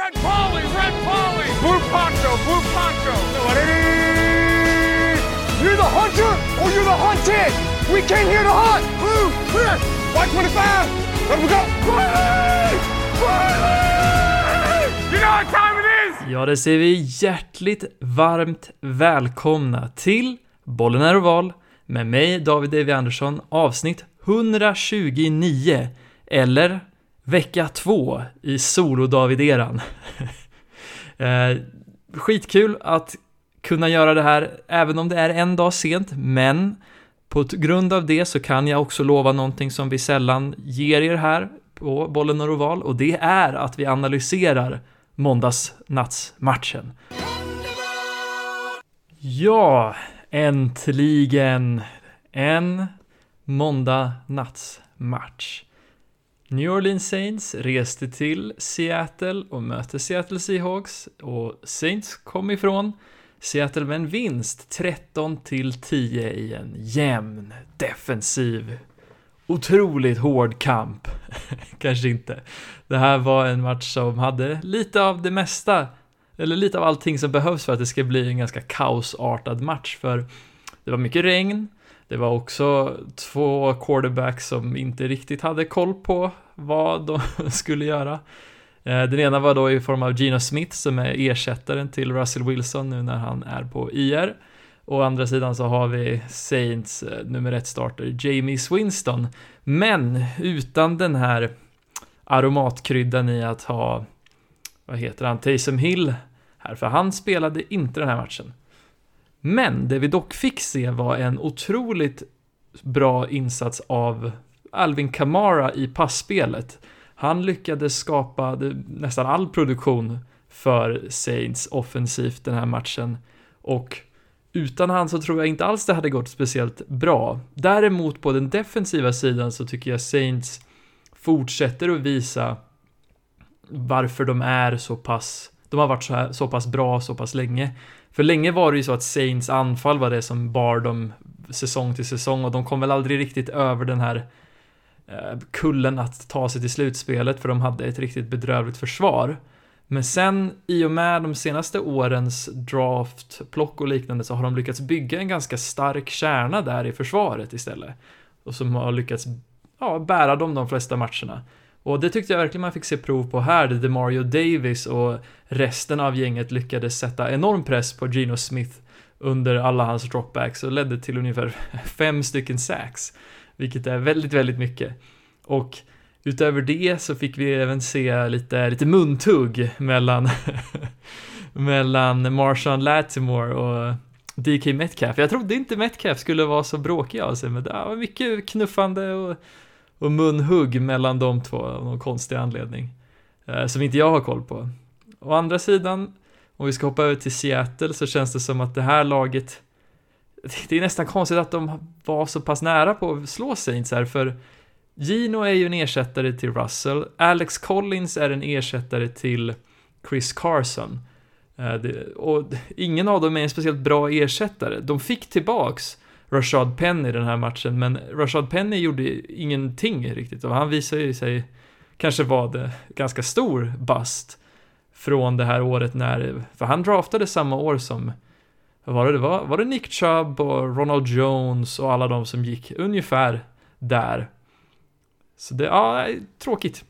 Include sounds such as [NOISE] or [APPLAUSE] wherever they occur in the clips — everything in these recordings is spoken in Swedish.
Red Polly, Red Polly, Blue Poncho, Blue Poncho. You're the hunter or you're the hunted. We came here to hunt. Blue, clear. White 25. Let we go. Riley! Riley! You know what time it is? Ja, det säger vi hjärtligt varmt välkomna till Bollen är oval med mig, David Devi Andersson, avsnitt 129, eller vecka två i solo-David-eran. [LAUGHS] Eh, skitkul att kunna göra det här, även om det är en dag sent, men på grund av det så kan jag också lova någonting som vi sällan ger er här på Bollen och roval. och det är att vi analyserar måndagsnattsmatchen. Ja, äntligen en måndag nattsmatch. New Orleans Saints reste till Seattle och mötte Seattle Seahawks och Saints kom ifrån Seattle med en vinst 13 till 10 i en jämn defensiv otroligt hård kamp. [LAUGHS] Kanske inte. Det här var en match som hade lite av det mesta, eller lite av allting som behövs för att det ska bli en ganska kaosartad match, för det var mycket regn, det var också två quarterbacks som inte riktigt hade koll på vad de [LAUGHS] skulle göra. Eh, den ena var då i form av Gino Smith som är ersättaren till Russell Wilson nu när han är på IR. Å andra sidan så har vi Saints eh, nummer ett starter Jamie Swinston. Men utan den här aromatkryddan i att ha, vad heter han, Taysom Hill här, för han spelade inte den här matchen. Men det vi dock fick se var en otroligt bra insats av Alvin Kamara i passspelet. Han lyckades skapa nästan all produktion för Saints offensivt den här matchen och utan han så tror jag inte alls det hade gått speciellt bra. Däremot på den defensiva sidan så tycker jag Saints fortsätter att visa varför de är så pass, de har varit så, här, så pass bra så pass länge. För länge var det ju så att Saints anfall var det som bar dem säsong till säsong och de kom väl aldrig riktigt över den här eh, kullen att ta sig till slutspelet för de hade ett riktigt bedrövligt försvar. Men sen i och med de senaste årens draftplock och liknande så har de lyckats bygga en ganska stark kärna där i försvaret istället. Och som har lyckats ja, bära dem de flesta matcherna. Och det tyckte jag verkligen man fick se prov på här, där Mario Davis och resten av gänget lyckades sätta enorm press på Gino Smith under alla hans dropbacks och ledde till ungefär [LAUGHS] fem stycken sacks, vilket är väldigt, väldigt mycket. Och utöver det så fick vi även se lite, lite muntugg mellan, [LAUGHS] mellan Marshawn Latimore och DK Metcalf. Jag trodde inte Metcalf skulle vara så bråkig av sig, men det var mycket knuffande och och munhugg mellan de två av någon konstig anledning. Eh, som inte jag har koll på. Å andra sidan, om vi ska hoppa över till Seattle så känns det som att det här laget [LAUGHS] det är nästan konstigt att de var så pass nära på att slå Saints här, för Gino är ju en ersättare till Russell, Alex Collins är en ersättare till Chris Carson. Eh, och [LAUGHS] ingen av dem är en speciellt bra ersättare. De fick tillbaks Rashad Penny i den här matchen, men Rashad Penny gjorde ingenting riktigt och han visade ju sig kanske vara det ganska stor bust från det här året när, för han draftade samma år som, vad var det, var, var det Nick Chubb och Ronald Jones och alla de som gick ungefär där. Så det, ja, tråkigt.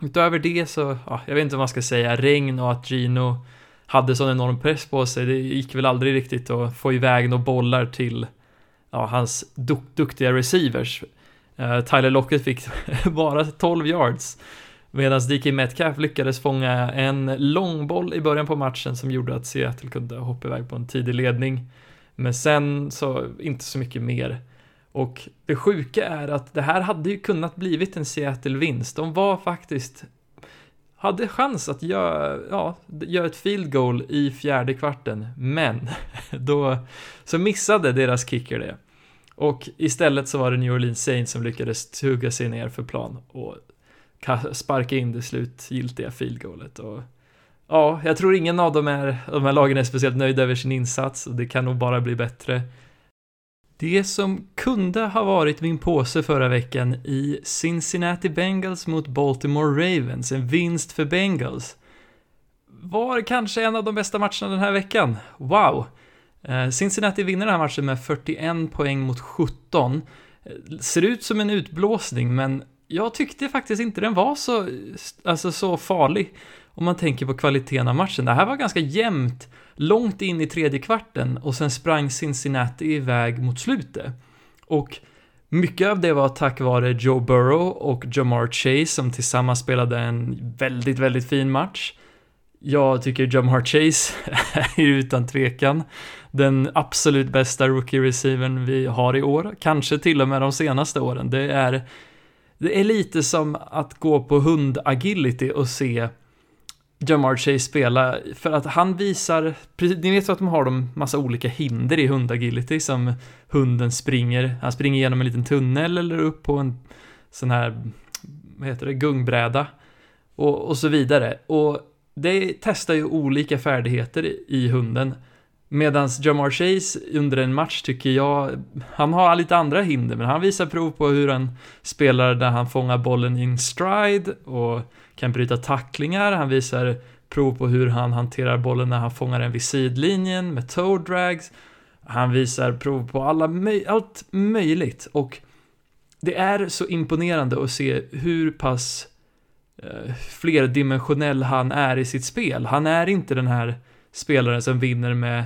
Utöver det så, ja, jag vet inte vad man ska säga, regn och att Gino hade sån enorm press på sig, det gick väl aldrig riktigt att få iväg några bollar till ja, hans duk duktiga receivers. Uh, Tyler Lockett fick [LAUGHS] bara 12 yards. Medan DK Metcalf lyckades fånga en långboll i början på matchen som gjorde att Seattle kunde hoppa iväg på en tidig ledning. Men sen så inte så mycket mer. Och det sjuka är att det här hade ju kunnat blivit en Seattle-vinst. De var faktiskt hade chans att göra, ja, göra ett field goal i fjärde kvarten, men [LAUGHS] då så missade deras kicker det. Och istället så var det New Orleans Saints som lyckades tugga sig ner för plan och sparka in det slutgiltiga field goalet. Och ja, jag tror ingen av de här, de här lagen är speciellt nöjda över sin insats och det kan nog bara bli bättre. Det som kunde ha varit min påse förra veckan i Cincinnati Bengals mot Baltimore Ravens, en vinst för Bengals. var kanske en av de bästa matcherna den här veckan. Wow! Eh, Cincinnati vinner den här matchen med 41 poäng mot 17. Eh, ser ut som en utblåsning, men jag tyckte faktiskt inte den var så, alltså så farlig om man tänker på kvaliteten av matchen. Det här var ganska jämnt, långt in i tredje kvarten och sen sprang Cincinnati iväg mot slutet. Och mycket av det var tack vare Joe Burrow och Jamar Chase som tillsammans spelade en väldigt, väldigt fin match. Jag tycker Jamar Chase [LAUGHS] är utan tvekan den absolut bästa rookie-receivern vi har i år, kanske till och med de senaste åren. Det är, det är lite som att gå på hund-agility och se Jamar Chase spela, för att han visar, ni vet att de har de massa olika hinder i hundagility som hunden springer, han springer genom en liten tunnel eller upp på en sån här, vad heter det, gungbräda och, och så vidare. Och det testar ju olika färdigheter i hunden. Medan Jamar Chase under en match tycker jag, han har lite andra hinder, men han visar prov på hur han spelar där han fångar bollen in stride och kan bryta tacklingar. Han visar prov på hur han hanterar bollen när han fångar den vid sidlinjen med toe drags. Han visar prov på alla möj allt möjligt och det är så imponerande att se hur pass eh, flerdimensionell han är i sitt spel. Han är inte den här spelaren som vinner med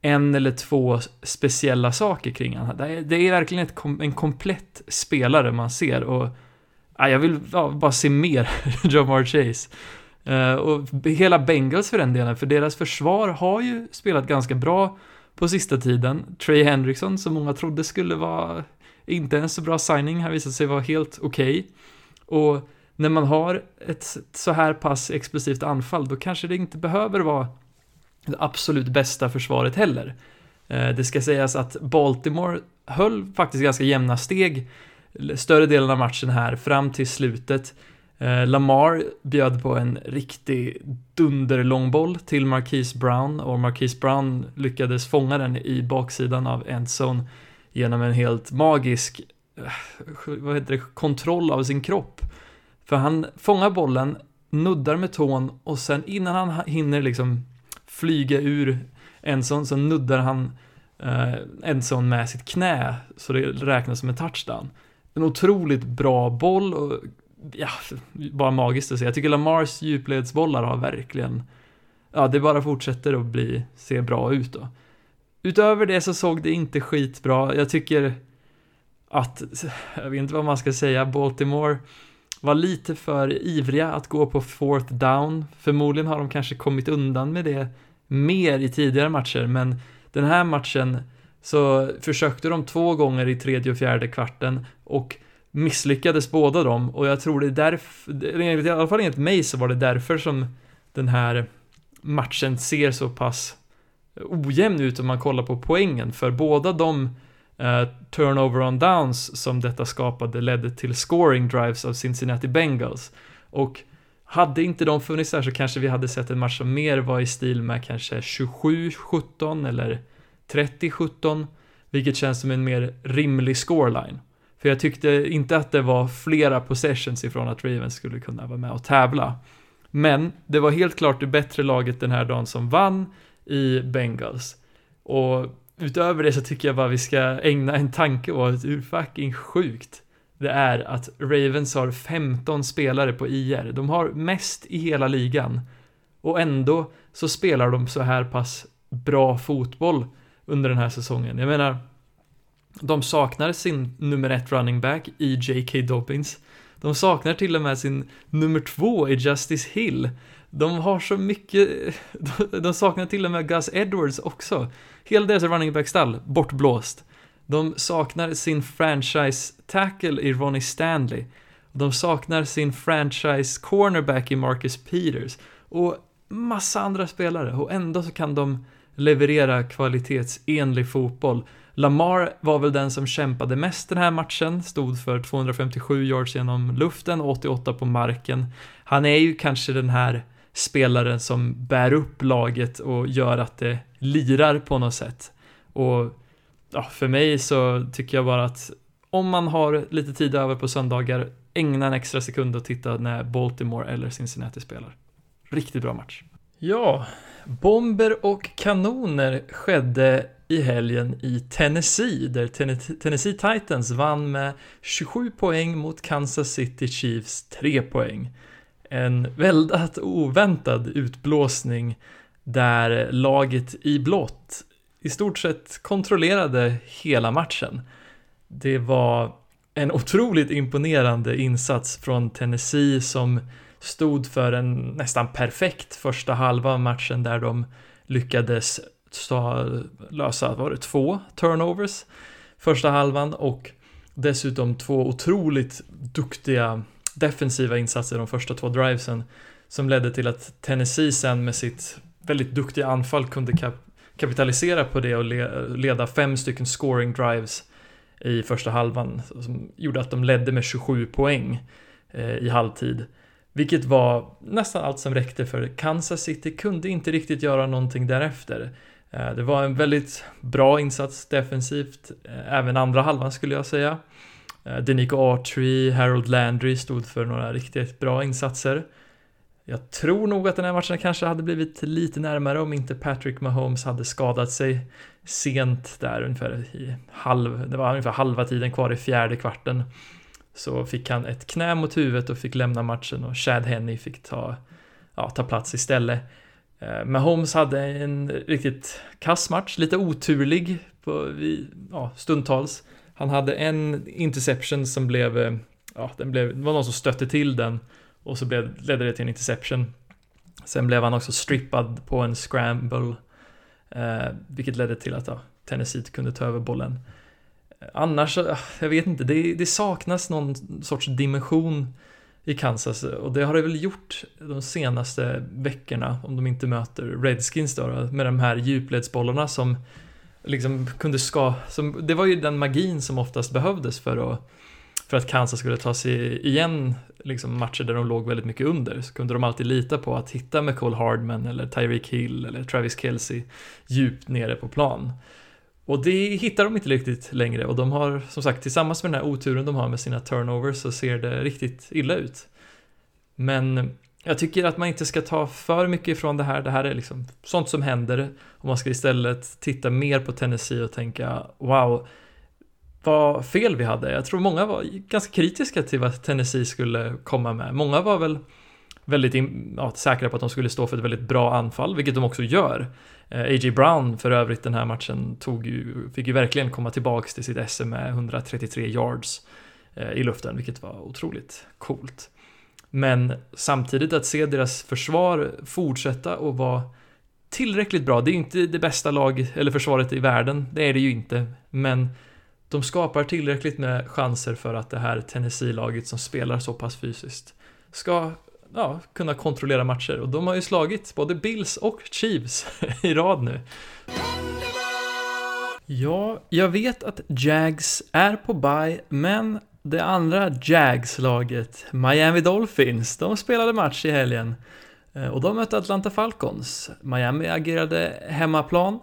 en eller två speciella saker kring honom. Det är, det är verkligen ett, en komplett spelare man ser och Ah, jag vill ja, bara se mer [LAUGHS] Jamar Chase. Uh, och hela Bengals för den delen, för deras försvar har ju spelat ganska bra på sista tiden. Trey Hendrickson, som många trodde skulle vara inte en så bra signing, har visat sig vara helt okej. Okay. Och när man har ett så här pass explosivt anfall, då kanske det inte behöver vara det absolut bästa försvaret heller. Eh, det ska sägas att Baltimore höll faktiskt ganska jämna steg större delen av matchen här fram till slutet. Eh, Lamar bjöd på en riktig dunderlångboll till Marquise Brown och Marquise Brown lyckades fånga den i baksidan av endzone genom en helt magisk eh, vad heter det, kontroll av sin kropp. För han fångar bollen, nuddar med tån och sen innan han hinner liksom flyga ur endzone så nuddar han eh, endzone med sitt knä så det räknas som en touchdown en otroligt bra boll och ja, bara magiskt att se. Jag tycker Lamars djupledsbollar har verkligen, ja, det bara fortsätter att bli, se bra ut då. Utöver det så såg det inte skitbra. Jag tycker att, jag vet inte vad man ska säga, Baltimore var lite för ivriga att gå på fourth down. Förmodligen har de kanske kommit undan med det mer i tidigare matcher, men den här matchen så försökte de två gånger i tredje och fjärde kvarten och misslyckades båda dem. Och jag tror det är därför, i alla fall enligt mig så var det därför som den här matchen ser så pass ojämn ut om man kollar på poängen. För båda de uh, turnover on downs som detta skapade ledde till scoring drives av Cincinnati Bengals. Och hade inte de funnits där så kanske vi hade sett en match som mer var i stil med kanske 27-17 eller 30-17, vilket känns som en mer rimlig scoreline. För jag tyckte inte att det var flera possessions ifrån att Ravens skulle kunna vara med och tävla. Men det var helt klart det bättre laget den här dagen som vann i Bengals. Och utöver det så tycker jag bara vi ska ägna en tanke åt hur fucking sjukt det är att Ravens har 15 spelare på IR. De har mest i hela ligan. Och ändå så spelar de så här pass bra fotboll under den här säsongen. Jag menar, de saknar sin nummer ett running back i J.K. Dobbins. De saknar till och med sin nummer två i Justice Hill. De har så mycket, [LAUGHS] de saknar till och med Gus Edwards också. Hela deras running back-stall bortblåst. De saknar sin franchise tackle i Ronnie Stanley. De saknar sin franchise cornerback i Marcus Peters. Och massa andra spelare. Och ändå så kan de leverera kvalitetsenlig fotboll. Lamar var väl den som kämpade mest den här matchen, stod för 257 yards genom luften och 88 på marken. Han är ju kanske den här spelaren som bär upp laget och gör att det lirar på något sätt. Och ja, för mig så tycker jag bara att om man har lite tid över på söndagar, ägna en extra sekund och titta när Baltimore eller Cincinnati spelar. Riktigt bra match. Ja, bomber och kanoner skedde i helgen i Tennessee, där Tennessee Titans vann med 27 poäng mot Kansas City Chiefs 3 poäng. En väldigt oväntad utblåsning där laget i blått i stort sett kontrollerade hela matchen. Det var en otroligt imponerande insats från Tennessee som stod för en nästan perfekt första halva av matchen där de lyckades lösa, var det två turnovers första halvan och dessutom två otroligt duktiga defensiva insatser de första två drivesen som ledde till att Tennessee sen med sitt väldigt duktiga anfall kunde kap kapitalisera på det och le leda fem stycken scoring drives i första halvan som gjorde att de ledde med 27 poäng eh, i halvtid. Vilket var nästan allt som räckte för Kansas City kunde inte riktigt göra någonting därefter. Eh, det var en väldigt bra insats defensivt, eh, även andra halvan skulle jag säga. Eh, Denico Autry, Harold Landry stod för några riktigt bra insatser. Jag tror nog att den här matchen kanske hade blivit lite närmare om inte Patrick Mahomes hade skadat sig sent där ungefär i halv, det var ungefär halva tiden kvar i fjärde kvarten. Så fick han ett knä mot huvudet och fick lämna matchen och Chad Henney fick ta, ja, ta plats istället. Eh, Mahomes hade en riktigt kass match, lite oturlig på, ja, stundtals. Han hade en interception som blev, eh, ja, den blev, det var någon som stötte till den och så blev, ledde det till en interception. Sen blev han också strippad på en scramble, eh, vilket ledde till att ja, Tennessee kunde ta över bollen. Annars, eh, jag vet inte, det, det saknas någon sorts dimension i Kansas och det har det väl gjort de senaste veckorna om de inte möter Redskins då, med de här djupledsbollarna som liksom kunde ska, som, det var ju den magin som oftast behövdes för att för att Kansas skulle ta sig igen liksom matcher där de låg väldigt mycket under så kunde de alltid lita på att hitta McCall Hardman eller Tyreek Hill eller Travis Kelce djupt nere på plan. Och det hittar de inte riktigt längre och de har som sagt tillsammans med den här oturen de har med sina turnovers så ser det riktigt illa ut. Men jag tycker att man inte ska ta för mycket ifrån det här. Det här är liksom sånt som händer och man ska istället titta mer på Tennessee och tänka wow, vad fel vi hade. Jag tror många var ganska kritiska till vad Tennessee skulle komma med. Många var väl väldigt ja, säkra på att de skulle stå för ett väldigt bra anfall, vilket de också gör. Eh, A.J. Brown för övrigt den här matchen tog ju, fick ju verkligen komma tillbaks till sitt SM med 133 yards eh, i luften, vilket var otroligt coolt. Men samtidigt att se deras försvar fortsätta och vara tillräckligt bra. Det är ju inte det bästa lag eller försvaret i världen, det är det ju inte, men de skapar tillräckligt med chanser för att det här Tennessee-laget som spelar så pass fysiskt ska ja, kunna kontrollera matcher och de har ju slagit både Bills och Chiefs [LAUGHS] i rad nu. Ja, jag vet att Jags är på bye, men det andra Jags-laget, Miami Dolphins, de spelade match i helgen eh, och de mötte Atlanta Falcons. Miami agerade hemmaplan,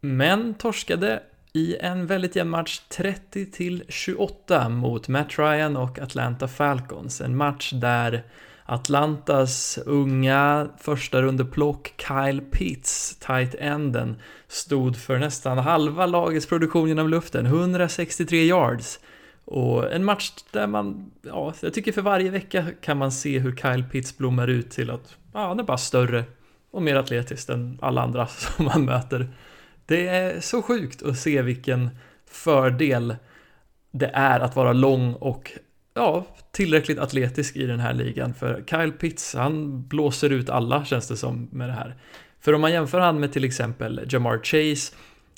men torskade i en väldigt jämn match 30 till 28 mot Matt Ryan och Atlanta Falcons. En match där Atlantas unga första rundeplock Kyle Pitts, tight enden, stod för nästan halva lagets produktion genom luften, 163 yards. Och en match där man, ja, jag tycker för varje vecka kan man se hur Kyle Pitts blommar ut till att, ja, han är bara större och mer atletisk än alla andra [LAUGHS] som man möter. Det är så sjukt att se vilken fördel det är att vara lång och ja, tillräckligt atletisk i den här ligan. För Kyle Pitts, han blåser ut alla känns det som med det här. För om man jämför han med till exempel Jamar Chase,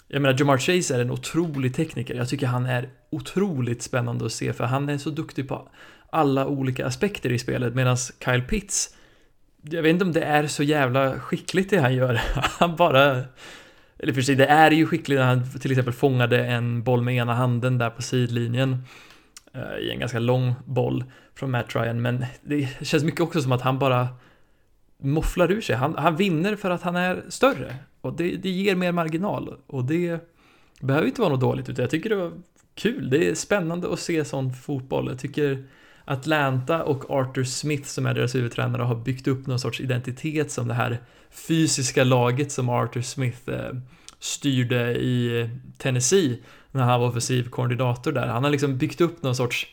jag menar Jamar Chase är en otrolig tekniker. Jag tycker han är otroligt spännande att se för han är så duktig på alla olika aspekter i spelet medan Kyle Pitts, jag vet inte om det är så jävla skickligt det han gör. [LAUGHS] Han bara eller för sig, det är ju skickligt när han till exempel fångade en boll med ena handen där på sidlinjen Eh, i en ganska lång boll från Matt Ryan, men det känns mycket också som att han bara mofflar ur sig. Han, han vinner för att han är större och det, det ger mer marginal och det behöver inte vara något dåligt utan jag tycker det var kul. Det är spännande att se sån fotboll. Jag tycker Atlanta och Arthur Smith som är deras huvudtränare har byggt upp någon sorts identitet som det här fysiska laget som Arthur Smith eh, styrde i Tennessee när han var offensiv koordinator där. Han har liksom byggt upp någon sorts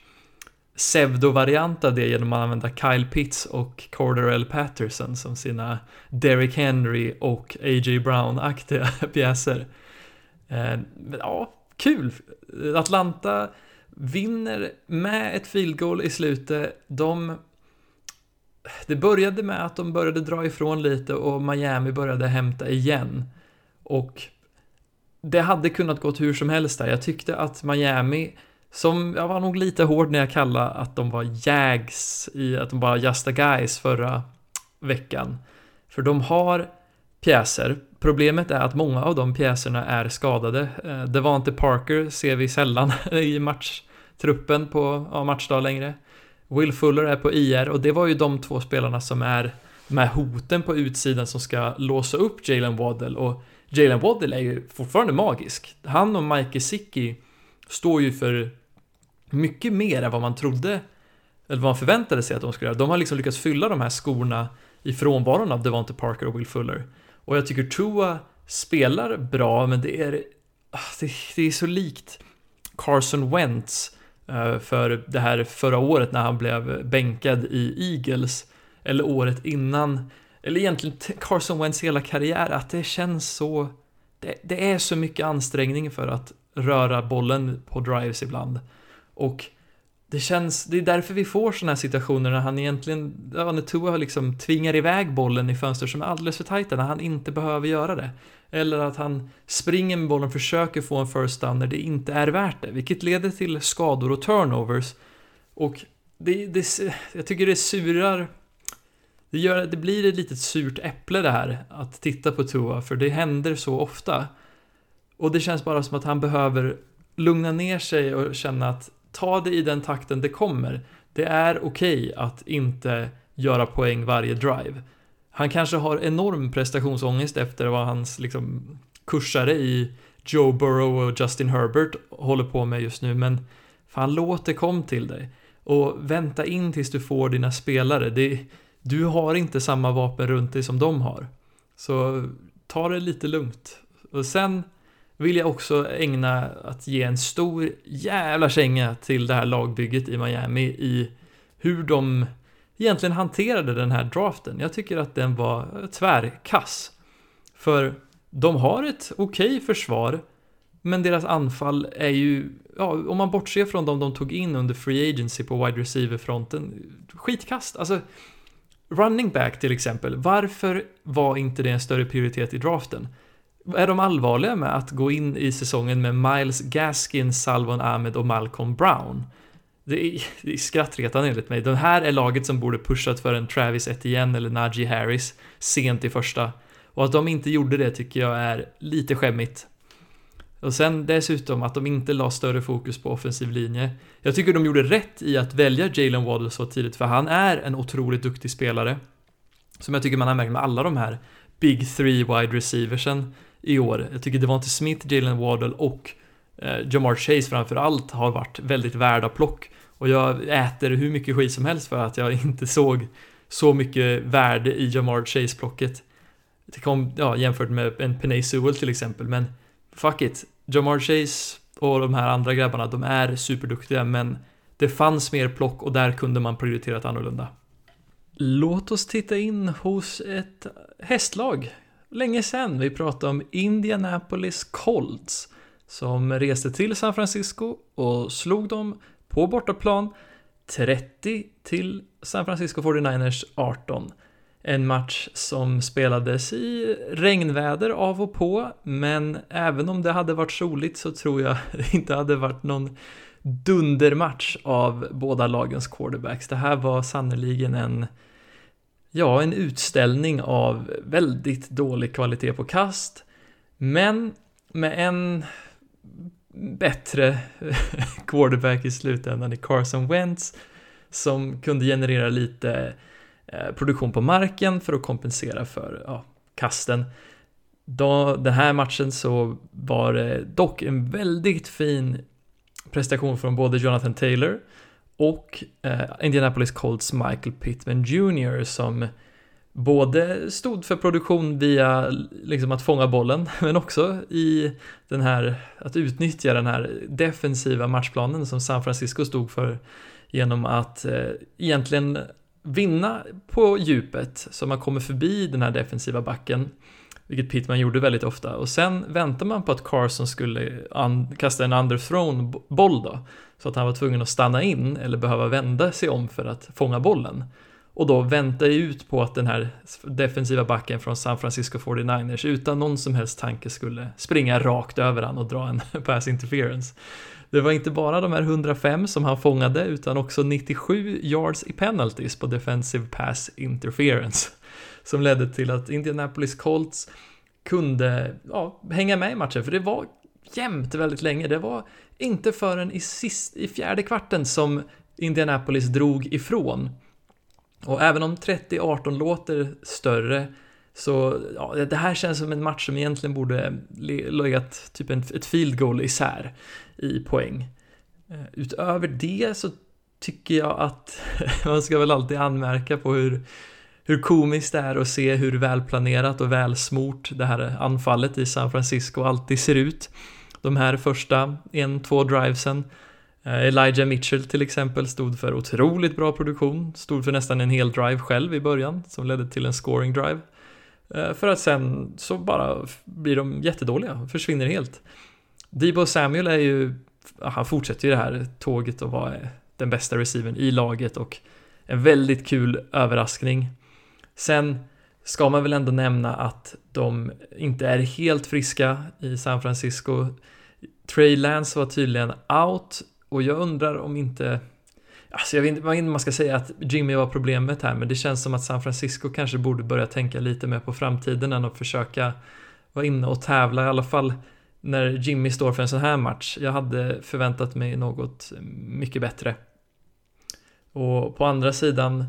pseudo-variant av det genom att använda Kyle Pitts och Corderell Patterson som sina Derrick Henry och A.J. Brown-aktiga [LAUGHS] pjäser. Eh, men ja, kul! Atlanta vinner med ett field goal i slutet. De... Det började med att de började dra ifrån lite och Miami började hämta igen. Och det hade kunnat gått hur som helst där. Jag tyckte att Miami, som jag var nog lite hård när jag kallade att de var Jags i att de var Just the Guys förra veckan. För de har pjäser. Problemet är att många av de pjäserna är skadade. Eh, Devante Parker ser vi sällan [LAUGHS] i matchtruppen på ja, matchdag längre. Will Fuller är på IR och det var ju de två spelarna som är Med hoten på utsidan som ska låsa upp Jalen Waddell och Jalen Waddell är ju fortfarande magisk. Han och Mike Gesicki står ju för mycket mer än vad man trodde eller vad man förväntade sig att de skulle göra. De har liksom lyckats fylla de här skorna i frånvaron av Devonte Parker och Will Fuller. Och jag tycker Tua spelar bra, men det är, ah, det, är så likt Carson Wentz eh, för det här förra året när han blev bänkad i Eagles, eller året innan, eller egentligen Carson Wentz hela karriär, att det känns så, det, det är så mycket ansträngning för att röra bollen på drives ibland. Och det känns, det är därför vi får sådana här situationer när han egentligen, ja, när Tua liksom tvingar iväg bollen i fönster som är alldeles för tajta, när han inte behöver göra det. Eller att han springer med bollen och försöker få en first down när det inte är värt det, vilket leder till skador och turnovers. Och det, det, jag tycker det surar, det, gör, det blir ett litet surt äpple det här, att titta på Tua, för det händer så ofta. Och det känns bara som att han behöver lugna ner sig och känna att ta det i den takten det kommer. Det är okej okay att inte göra poäng varje drive. Han kanske har enorm prestationsångest efter vad hans liksom, kursare i Joe Burrow och Justin Herbert håller på med just nu, men fan låt det kom till dig. Och vänta in tills du får dina spelare. Det, du har inte samma vapen runt dig som de har. Så ta det lite lugnt. Och sen vill jag också ägna att ge en stor jävla känga till det här lagbygget i Miami i hur de egentligen hanterade den här draften. Jag tycker att den var tvärkass. För de har ett okej okay försvar, men deras anfall är ju, ja, om man bortser från dem de tog in under free agency på wide receiver-fronten, skitkast. Alltså, running back till exempel, varför var inte det en större prioritet i draften? är de allvarliga med att gå in i säsongen med Miles Gaskin, Salvon Ahmed och Malcolm Brown? Det är, det är skrattretande enligt mig. Det här är laget som borde pushat för en Travis Etienne eller Najee Harris sent i första. Och att de inte gjorde det tycker jag är lite skämmigt. Och sen dessutom att de inte la större fokus på offensiv linje. Jag tycker de gjorde rätt i att välja Jalen Waddle så tidigt, för han är en otroligt duktig spelare. Som jag tycker man har märkt med alla de här Big Three wide receiversen i år. Jag tycker Devonte Smith, Jalen Waddle och eh, Jamar Chase framför allt har varit väldigt värda plock. Och jag äter hur mycket skit som helst för att jag [LAUGHS] inte såg så mycket värde i Jamar Chase-plocket. Det kom, ja, jämfört med en Penay Sewell till exempel, men fuck it. Jamar Chase och de här andra grabbarna, de är superduktiga, men det fanns mer plock och där kunde man prioriterat annorlunda. Låt oss titta in hos ett hästlag länge sedan. Vi pratade om Indianapolis Colts som reste till San Francisco och slog dem på bortaplan 30 till San Francisco 49ers 18. En match som spelades i regnväder av och på, men även om det hade varit soligt så tror jag [LAUGHS] det inte hade varit någon dundermatch av båda lagens quarterbacks. Det här var sannerligen en ja, en utställning av väldigt dålig kvalitet på kast, men med en bättre [LAUGHS] quarterback i slutändan i Carson Wentz som kunde generera lite Eh, produktion på marken för att kompensera för ja, kasten. Då, den här matchen så var det dock en väldigt fin prestation från både Jonathan Taylor och eh, Indianapolis Colts Michael Pittman Jr. som både stod för produktion via liksom att fånga bollen, [LAUGHS] men också i den här, att utnyttja den här defensiva matchplanen som San Francisco stod för genom att eh, egentligen vinna på djupet, så man kommer förbi den här defensiva backen, vilket Pittman gjorde väldigt ofta, och sen väntar man på att Carson skulle kasta en underthrown boll då, så att han var tvungen att stanna in eller behöva vända sig om för att fånga bollen och då vänta ut på att den här defensiva backen från San Francisco 49ers utan någon som helst tanke skulle springa rakt över han och dra en [LAUGHS] pass interference. Det var inte bara de här 105 som han fångade utan också 97 yards i penalties på defensive pass interference som ledde till att Indianapolis Colts kunde ja, hänga med i matchen för det var jämnt väldigt länge. Det var inte förrän i, sist, i fjärde kvarten som Indianapolis drog ifrån. Och även om 30-18 låter större så ja, det här känns som en match som egentligen borde legat typ en, ett field goal isär i poäng. Eh, utöver det så tycker jag att [LAUGHS] man ska väl alltid anmärka på hur, hur komiskt det är att se hur välplanerat och välsmort det här anfallet i San Francisco alltid ser ut. De här första en, två drivesen eh, Elijah Mitchell till exempel stod för otroligt bra produktion, stod för nästan en hel drive själv i början som ledde till en scoring drive. Eh, för att sen så bara blir de jättedåliga, försvinner helt. Debo Samuel är ju, han fortsätter ju det här tåget och vara den bästa receivern i laget och en väldigt kul överraskning. Sen ska man väl ändå nämna att de inte är helt friska i San Francisco. Trey Lance var tydligen out och jag undrar om inte Alltså jag vet inte om man ska säga att Jimmy var problemet här, men det känns som att San Francisco kanske borde börja tänka lite mer på framtiden än att försöka vara inne och tävla, i alla fall när Jimmy står för en sån här match. Jag hade förväntat mig något mycket bättre. Och på andra sidan,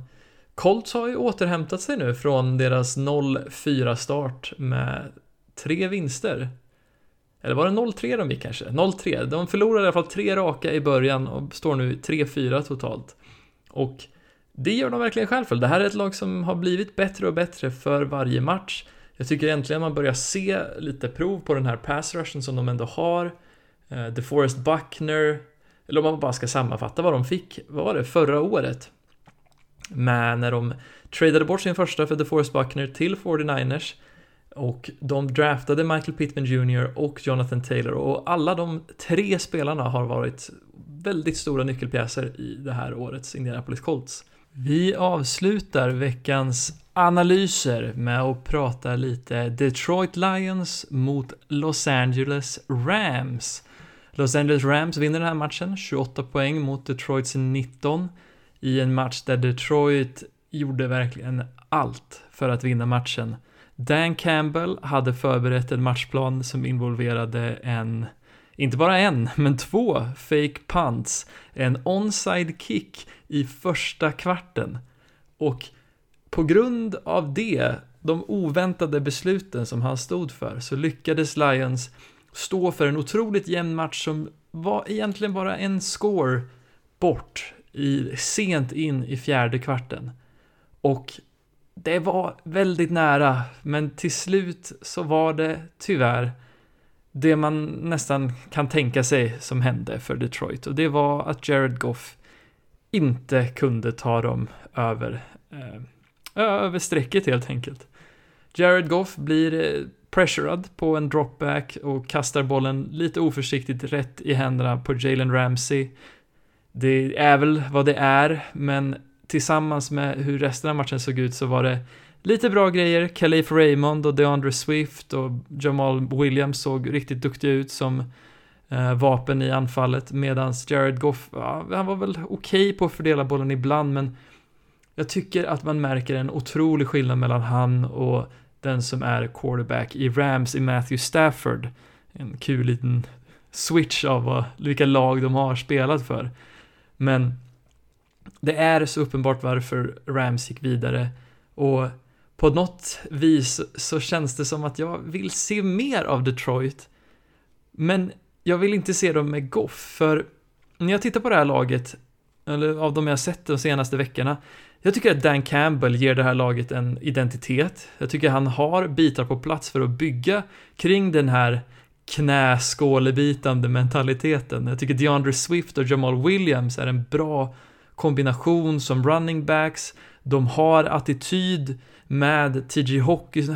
Colts har ju återhämtat sig nu från deras 0-4 start med tre vinster. Eller var det 0-3 de gick kanske? 0-3. De förlorade i alla fall tre raka i början och står nu 3-4 totalt. Och det gör de verkligen själv för. Det här är ett lag som har blivit bättre och bättre för varje match. Jag tycker äntligen man börjar se lite prov på den här pass rushen som de ändå har. Eh, The DeForest Buckner, eller om man bara ska sammanfatta vad de fick, vad var det, förra året? Men när de tradade bort sin första för DeForest Buckner till 49ers och de draftade Michael Pittman Jr och Jonathan Taylor och alla de tre spelarna har varit väldigt stora nyckelpjäser i det här årets Indianapolis Colts. Vi avslutar veckans analyser med att prata lite Detroit Lions mot Los Angeles Rams. Los Angeles Rams vinner den här matchen, 28 poäng mot Detroits 19 i en match där Detroit gjorde verkligen allt för att vinna matchen. Dan Campbell hade förberett en matchplan som involverade en, inte bara en, men två fake punts, en onside kick i första kvarten. Och på grund av det, de oväntade besluten som han stod för, så lyckades Lions stå för en otroligt jämn match som var egentligen bara en score bort i, sent in i fjärde kvarten. Och det var väldigt nära, men till slut så var det tyvärr det man nästan kan tänka sig som hände för Detroit och det var att Jared Goff inte kunde ta dem över, eh, över strecket helt enkelt. Jared Goff blir eh, pressurad på en dropback och kastar bollen lite oförsiktigt rätt i händerna på Jalen Ramsey. Det är väl vad det är, men tillsammans med hur resten av matchen såg ut så var det lite bra grejer. Khalif Raymond och DeAndre Swift och Jamal Williams såg riktigt duktiga ut som eh, vapen i anfallet medan Jared Goff, ja, han var väl okej okay på att fördela bollen ibland men jag tycker att man märker en otrolig skillnad mellan han och den som är quarterback i Rams i Matthew Stafford. En kul liten switch av vad, vilka lag de har spelat för. Men det är så uppenbart varför Rams gick vidare och på något vis så känns det som att jag vill se mer av Detroit. Men jag vill inte se dem med Goff, för när jag tittar på det här laget eller av de jag sett de senaste veckorna. Jag tycker att Dan Campbell ger det här laget en identitet. Jag tycker han har bitar på plats för att bygga kring den här knäskålebitande mentaliteten. Jag tycker DeAndre Swift och Jamal Williams är en bra kombination som running backs. De har attityd med TJ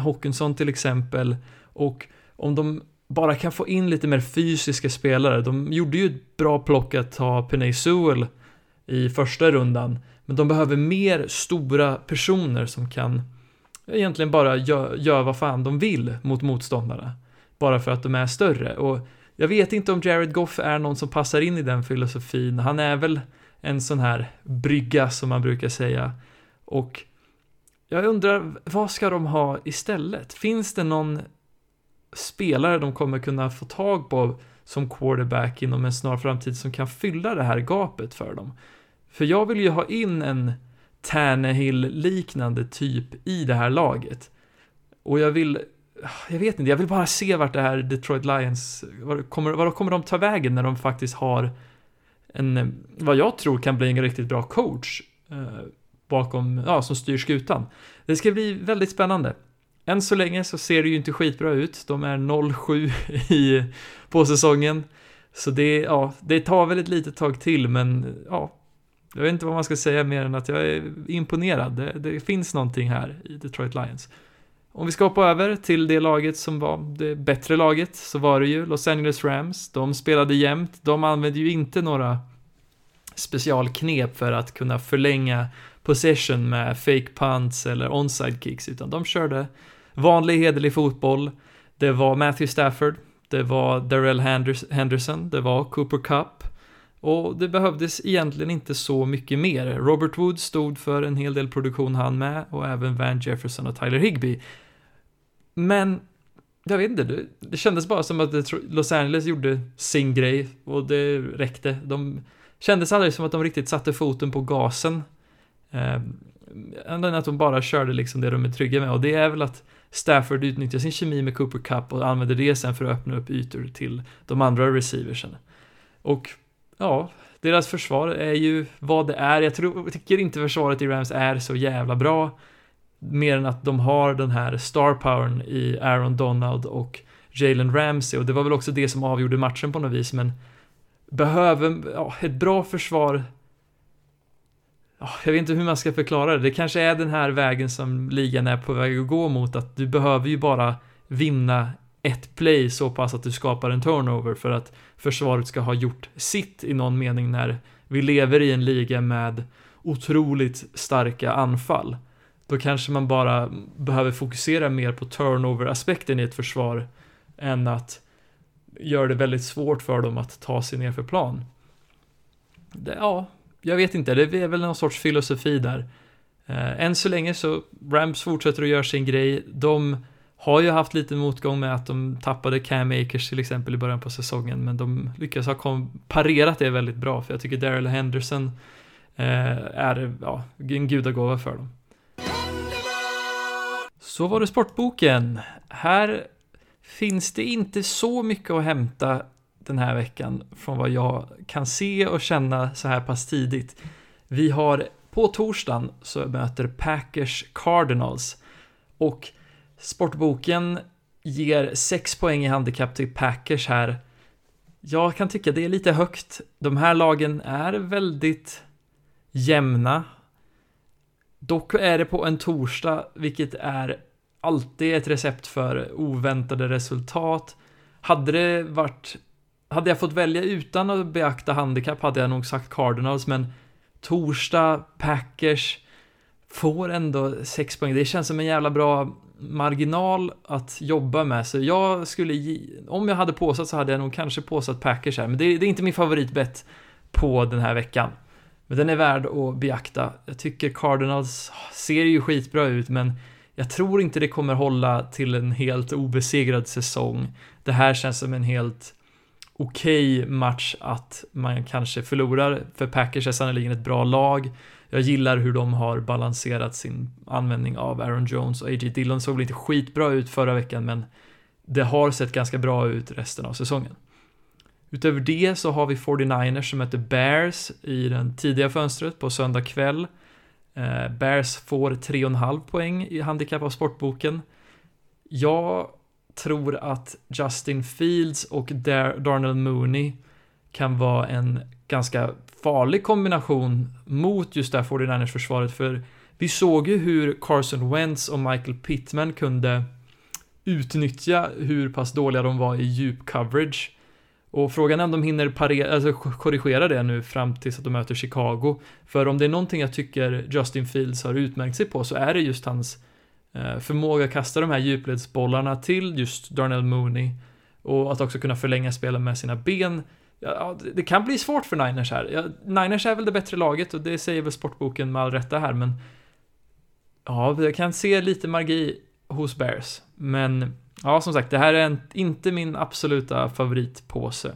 Hawkinson till exempel och om de bara kan få in lite mer fysiska spelare. De gjorde ju ett bra plock att ta Penay Sewell i första rundan, men de behöver mer stora personer som kan egentligen bara göra gör vad fan de vill mot motståndarna. Bara för att de är större. Och jag vet inte om Jared Goff är någon som passar in i den filosofin. Han är väl en sån här brygga som man brukar säga. Och jag undrar, vad ska de ha istället? Finns det någon spelare de kommer kunna få tag på som quarterback inom en snar framtid som kan fylla det här gapet för dem? För jag vill ju ha in en Tannehill-liknande typ i det här laget. Och jag vill, jag vet inte, jag vill bara se vart det här Detroit Lions, vad kommer, vad kommer de ta vägen när de faktiskt har en, vad jag tror kan bli en riktigt bra coach eh, bakom, ja, som styr skutan. Det ska bli väldigt spännande. Än så länge så ser det ju inte skitbra ut. De är 0-7 [LAUGHS] i, på säsongen. Så det, ja, det tar väl ett litet tag till, men ja, jag vet inte vad man ska säga mer än att jag är imponerad. Det, det, finns någonting här i Detroit Lions. Om vi ska hoppa över till det laget som var det bättre laget så var det ju Los Angeles Rams. De spelade jämnt. De använde ju inte några specialknep för att kunna förlänga possession med fake punts eller onside kicks, utan de körde vanlig hederlig fotboll. Det var Matthew Stafford, det var Darrell Henderson, det var Cooper Cup, och det behövdes egentligen inte så mycket mer. Robert Wood stod för en hel del produktion han med och även Van Jefferson och Tyler Higby. Men jag vet inte, det, det kändes bara som att Los Angeles gjorde sin grej och det räckte. De kändes aldrig som att de riktigt satte foten på gasen. Eh, än att de bara körde liksom det de är trygga med och det är väl att Stafford utnyttjar sin kemi med Cooper Cup och använder det sen för att öppna upp ytor till de andra receiversen. Och ja, deras försvar är ju vad det är. Jag, tror, jag tycker inte försvaret i Rams är så jävla bra. Mer än att de har den här star powern i Aaron Donald och Jalen Ramsey och det var väl också det som avgjorde matchen på något vis men behöver, ja, ett bra försvar Ah, jag vet inte hur man ska förklara det. Det kanske är den här vägen som ligan är på väg att gå mot att du behöver ju bara vinna ett play så pass att du skapar en turnover för att försvaret ska ha gjort sitt i någon mening när vi lever i en liga med otroligt starka anfall. Då kanske man bara behöver fokusera mer på turnover-aspekten i ett försvar än att göra det väldigt svårt för dem att ta sig ner för plan. Det, ja, jag vet inte, det är väl någon sorts filosofi där. Eh, än så länge så, Rams fortsätter att göra sin grej. De har ju haft lite motgång med att de tappade Cam Akers till exempel i början på säsongen, men de lyckas ha parerat det väldigt bra, för jag tycker Daryl Henderson eh, är ja, en gudagåva för dem. Så var det sportboken. Här finns det inte så mycket att hämta den här veckan från vad jag kan se och känna så här pass tidigt. Vi har på torsdagen så möter Packers Cardinals och Sportboken ger 6 poäng i handikapp till Packers här. Jag kan tycka det är lite högt. De här lagen är väldigt jämna. Dock är det på en torsdag, vilket är alltid ett recept för oväntade resultat. Hade det varit... Hade jag fått välja utan att beakta handikapp hade jag nog sagt Cardinals, men torsdag, Packers får ändå 6 poäng. Det känns som en jävla bra marginal att jobba med. Så jag skulle, om jag hade påsatt så hade jag nog kanske påsatt Packers här. Men det, det är inte min favoritbett på den här veckan. Men den är värd att beakta. Jag tycker Cardinals ser ju skitbra ut, men jag tror inte det kommer hålla till en helt obesegrad säsong. Det här känns som en helt okej okay match att man kanske förlorar, för Packers är sannerligen ett bra lag. Jag gillar hur de har balanserat sin användning av Aaron Jones och A.J. Dillon såg väl inte skitbra ut förra veckan men det har sett ganska bra ut resten av säsongen. Utöver det så har vi 49ers som möter Bears i den tidiga fönstret på söndag kväll. Eh, Bears får 3,5 poäng i handikapp av sportboken. Jag tror att Justin Fields och Dar Darnell Mooney kan vara en ganska farlig kombination mot just det här 49ers försvaret för vi såg ju hur Carson Wentz och Michael Pittman kunde utnyttja hur pass dåliga de var i djup coverage. Och frågan är om de hinner parera, alltså korrigera det nu fram tills att de möter Chicago. För om det är någonting jag tycker Justin Fields har utmärkt sig på så är det just hans Eh, förmåga att kasta de här djupledsbollarna till just Darnell Mooney. Och att också kunna förlänga spelen med sina ben. Ja, det kan bli svårt för Niners här. Ja, Niners är väl det bättre laget och det säger väl sportboken med all rätta här, men ja, jag kan se lite magi hos Bears. Men ja, som sagt, det här är en, inte min absoluta favoritpåse.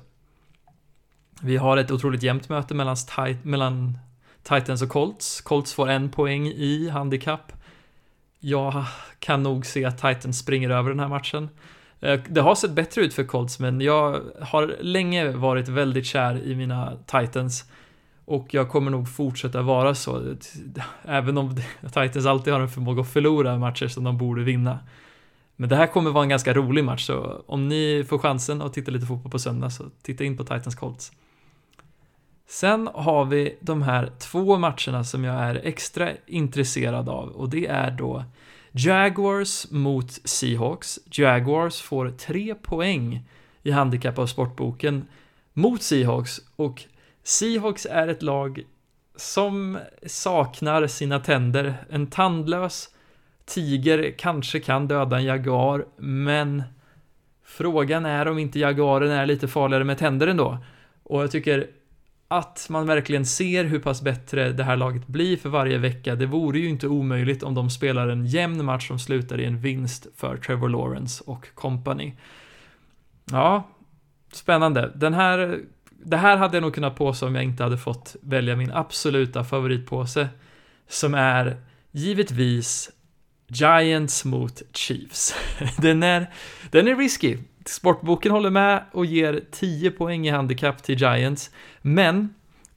Vi har ett otroligt jämnt möte mellan, mellan Titans och Colts. Colts får en poäng i handikapp. Jag kan nog se att Titans springer över den här matchen. Eh, det har sett bättre ut för Colts, men jag har länge varit väldigt kär i mina Titans. Och jag kommer nog fortsätta vara så, även om [LAUGHS] Titans alltid har en förmåga att förlora matcher som de borde vinna. Men det här kommer vara en ganska rolig match, så om ni får chansen att titta lite fotboll på söndag så titta in på Titans Colts. Sen har vi de här två matcherna som jag är extra intresserad av och det är då Jaguars mot Seahawks. Jaguars får tre poäng i handikapp av sportboken mot Seahawks och Seahawks är ett lag som saknar sina tänder. En tandlös tiger kanske kan döda en jaguar, men frågan är om inte jaguaren är lite farligare med tänder ändå. Och jag tycker att man verkligen ser hur pass bättre det här laget blir för varje vecka. Det vore ju inte omöjligt om de spelar en jämn match som slutar i en vinst för Trevor Lawrence och company. Ja, spännande. Den här, det här hade jag nog kunnat påstå om jag inte hade fått välja min absoluta favoritpåse, som är givetvis Giants mot Chiefs. [LAUGHS] Den är, den är risky. Sportboken håller med och ger 10 poäng i handikapp till Giants, men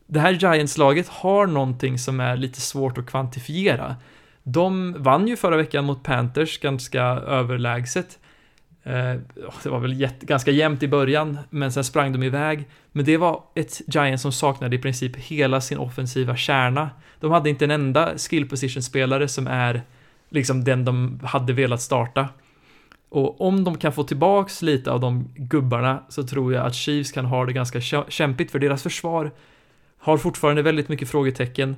det här Giants-laget har någonting som är lite svårt att kvantifiera. De vann ju förra veckan mot Panthers ganska överlägset. Eh, det var väl ganska jämnt i början, men sen sprang de iväg. Men det var ett Giants som saknade i princip hela sin offensiva kärna. De hade inte en enda skill position-spelare som är liksom den de hade velat starta. Och om de kan få tillbaks lite av de gubbarna så tror jag att Chiefs kan ha det ganska kämpigt för deras försvar har fortfarande väldigt mycket frågetecken.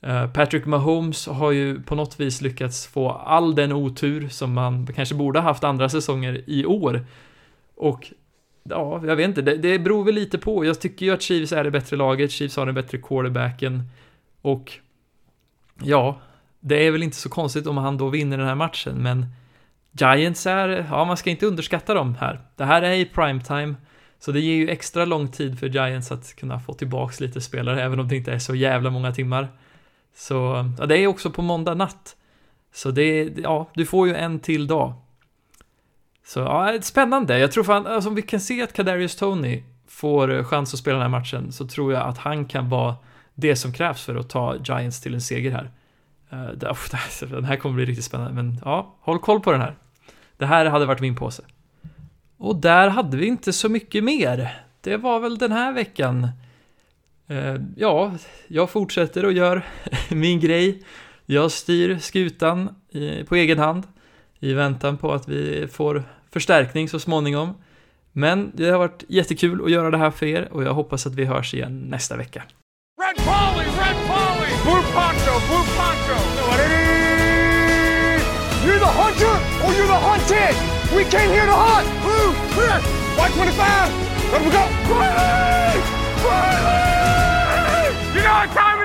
Eh, Patrick Mahomes har ju på något vis lyckats få all den otur som man kanske borde ha haft andra säsonger i år. Och ja, jag vet inte, det, det beror väl lite på. Jag tycker ju att Chiefs är det bättre laget, Chiefs har den bättre quarterbacken och ja, det är väl inte så konstigt om han då vinner den här matchen, men Giants är, ja man ska inte underskatta dem här. Det här är i primetime, så det ger ju extra lång tid för Giants att kunna få tillbaks lite spelare, även om det inte är så jävla många timmar. Så, ja, det är också på måndag natt. Så det, ja, du får ju en till dag. Så, ja, spännande. Jag tror fan, alltså om vi kan se att Kadarius Tony får eh, chans att spela den här matchen, så tror jag att han kan vara det som krävs för att ta Giants till en seger här. Eh, den [LAUGHS] här kommer bli riktigt spännande, men ja, håll koll på den här. Det här hade varit min påse. Och där hade vi inte så mycket mer. Det var väl den här veckan. Eh, ja, jag fortsätter och gör [LAUGHS] min grej. Jag styr skutan i, på egen hand i väntan på att vi får förstärkning så småningom. Men det har varit jättekul att göra det här för er och jag hoppas att vi hörs igen nästa vecka. Red Polly, Red Polly, Blue Poncho, Blue Poncho. You're the hunter or you're the hunted. We came here to hunt. Blue, clear. White 25. Let we go. Quietly! Quietly! You know what time